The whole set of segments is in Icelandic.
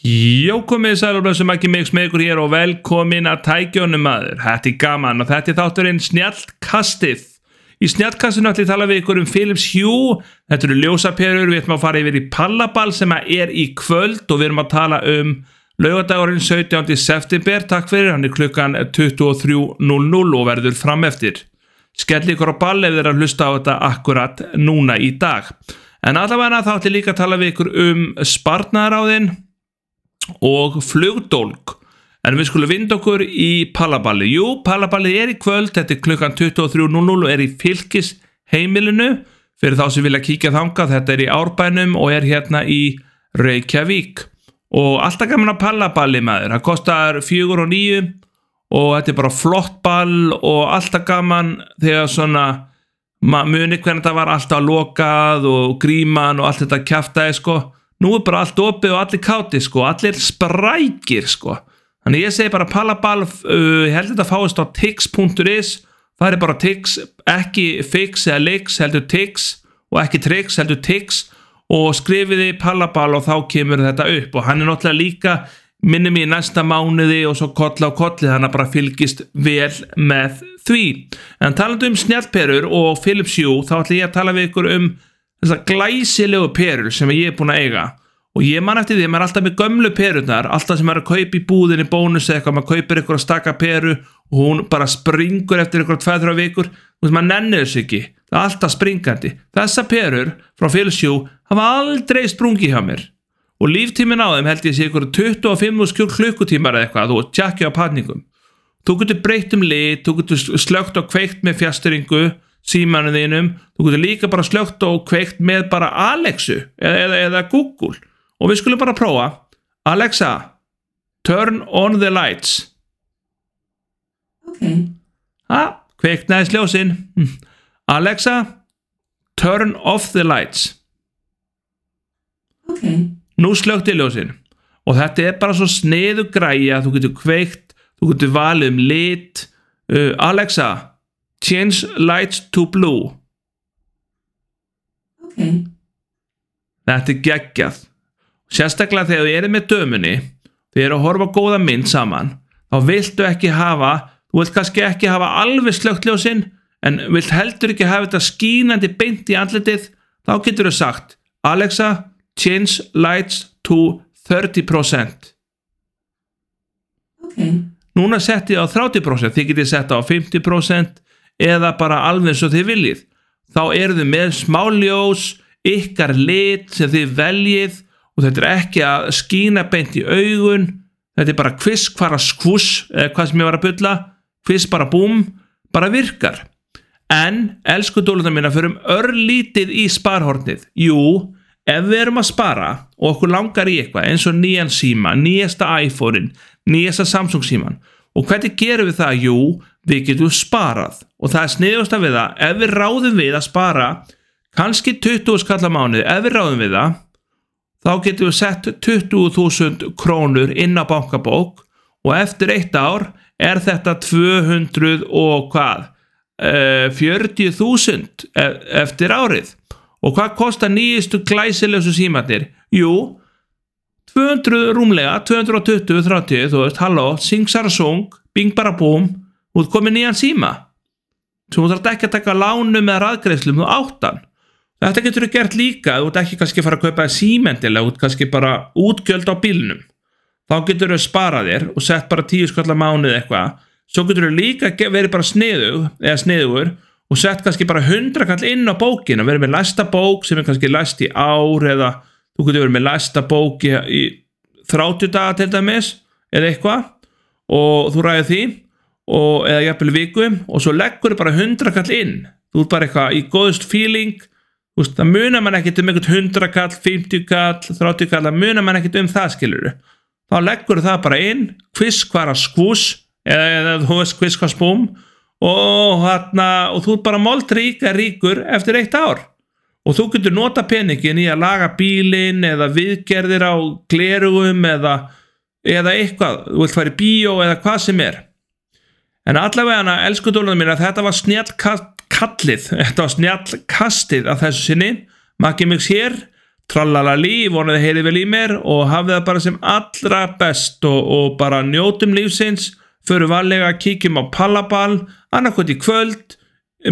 Jó komið sælumblöðsum ekki mig smegur hér og velkomin að tækjónum maður. Þetta er gaman og þetta er þátturinn Snjallkastið. Í Snjallkastinu ætlum ég að tala við ykkur um Philips Hue. Þetta eru ljósaperur, við ætlum að fara yfir í Pallaball sem er í kvöld og við erum að tala um laugadagurinn 17. september. Takk fyrir, hann er klukkan 23.00 og verður fram eftir. Skell ykkur á ball ef þið er að hlusta á þetta akkurat núna í dag. En allavega þá ætlum ég líka að tala við ykkur um spartnaðaráðinn og flugdólk en við skulum vinda okkur í Pallaballi jú, Pallaballi er í kvöld þetta er klukkan 23.00 og er í fylgis heimilinu fyrir þá sem vilja kíkja þangað, þetta er í Árbænum og er hérna í Reykjavík. Og alltaf gaman að Pallaballi maður, það kostar 4 og 9 og þetta er bara flott ball og alltaf gaman þegar svona muni hvernig það var alltaf lokað og gríman og allt þetta kæftæði sko nú er bara allt opið og allir káti sko, allir sprækir sko. Þannig ég segi bara palabal uh, ég held þetta fáist á tix.is það er bara tix, ekki fix eða lix, heldur tix og ekki trix, heldur tix. Og skrifiði palabal og þá kemur þetta upp og hann er náttúrulega líka minnum í næsta mánuði og svo koll á kolli þannig að bara fylgist vel með því. En talandu um snjálperur og Philips Hue þá ætlum ég að tala við ykkur um þessar glæsilegu perur sem ég er búin að eiga. Og ég man eftir því að maður er alltaf með gömlu perurnar alltaf sem maður er að kaupa í búðinni bónus eða eitthvað, maður kaupir ykkur að staka peru og hún bara springur eftir ykkur 2-3 vikur. Þess að maður nennir þessu ekki. Það er alltaf springandi. Þessa perur frá Hue hafa aldrei sprungið hjá mér. Og líftímin á þeim held ég sé ykkur 25 skjól klukkutímar eða eitthvað þú tjakkja á patningum þú getur breytt um lit, þú getur slögt og kveikt með fjasteringu símanu þínum, þú getur líka bara slögt og kveikt með bara Alexu eða, eða, eða Google. Og við skulum bara prófa. Alexa, turn on the lights. Ok. Ha, kveikt næst ljósin. Alexa, turn off the lights. Ok. Nú slögt í ljósin. Og þetta er bara svo sniðu græja þú getur kveikt, þú getur valið um lit. Uh, Alexa change lights to blue. Ok. Þetta er geggjað. Sérstaklega þegar þið eru með dömunni þið eru að horfa góða mynd saman þá viltu ekki hafa þú vilt kannski ekki hafa alveg slögt ljósinn en vilt heldur ekki hafa þetta skínandi beint í andletið þá getur þau sagt Alexa change lights to 30% ok. Núna setti ég á 30% þið getið sett á 50% eða bara alveg eins og þið viljið þá eru þið með smáljós ykkar lit sem þið veljið og þetta er ekki að skína beint í augun þetta er bara kviss hvara skvuss eða hvað sem ég var að bylla kviss bara búm, bara virkar en, elsku dóluna mína fyrir um örlítið í sparhornið jú, ef við erum að spara og okkur langar í eitthvað eins og nýjan síma, nýjasta iPhone-in nýjasta Samsung síman og hvernig gerum við það? Jú, við getum sparað. Og það er sniðust að við það ef við ráðum við að spara kannski 20 skallar mánuði, ef við ráðum við það þá getum við sett 20.000 krónur inn á bankabók og eftir eitt ár er þetta 200 og hvað? Uh, 40.000 e- eftir árið. Og hvað kostar nýjistu glæsilösu símatnir? Jú 200 rúmlega 220, 30, þú veist, halló sing sarasung, bing bara búm út komið nýjan síma sem þú þarf ekki að taka lánum eða raðgreifslum þú áttan Þetta getur þú gert líka, þú ert ekki kannski að fara að kaupa símendilega, þú ert kannski bara útgjöld á bílnum. Þá getur þú sparað þér og sett bara tíu skallar mánuð eitthvað. Svo getur þú líka verið bara sniðug, eða sniðugur og sett kannski bara hundra kall inn á bókin og verið með læsta bók sem er kannski læst í ár eða þú getur verið með læsta bók í, 30 daga til dæmis eða eitthvað og þú ræðið því og, eða jafnvel vikum og svo leggur bara hundra kall inn. Þú ert bara eitthvað í góðust feeling Úst, það munar mann ekkert um einhvern 100 kall, 50 kall, 30 kall það munar mann ekkert um það skilur þá leggur það bara inn kviss hvara skvús eða, þú veist kviss hvað spúm og, hana, og þú er bara mold ríka ríkur eftir eitt ár. Og þú getur nota peningin í að laga bílin eða viðgerðir á glerugum eða, eða eitthvað. Þú vilt fara í bíó eða hvað sem er en allavega hana elsku dólunum mín að þetta var snjall kallið, þetta var snjall kastið af þessu sinni, Maggi Mix hér trallalali, vonaði heyri vel í mér og hafið það bara sem allra best og, og bara njótum lífsins. Fyrir varlega, kíkjum á pallaball annarkot í kvöld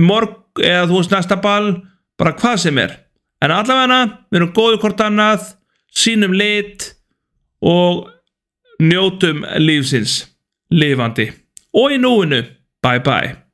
morg eða þú veist næsta ball bara hvað sem er. En allavega við erum góður hvort annað sínum lit og njótum lífsins lifandi og í núinu bye bye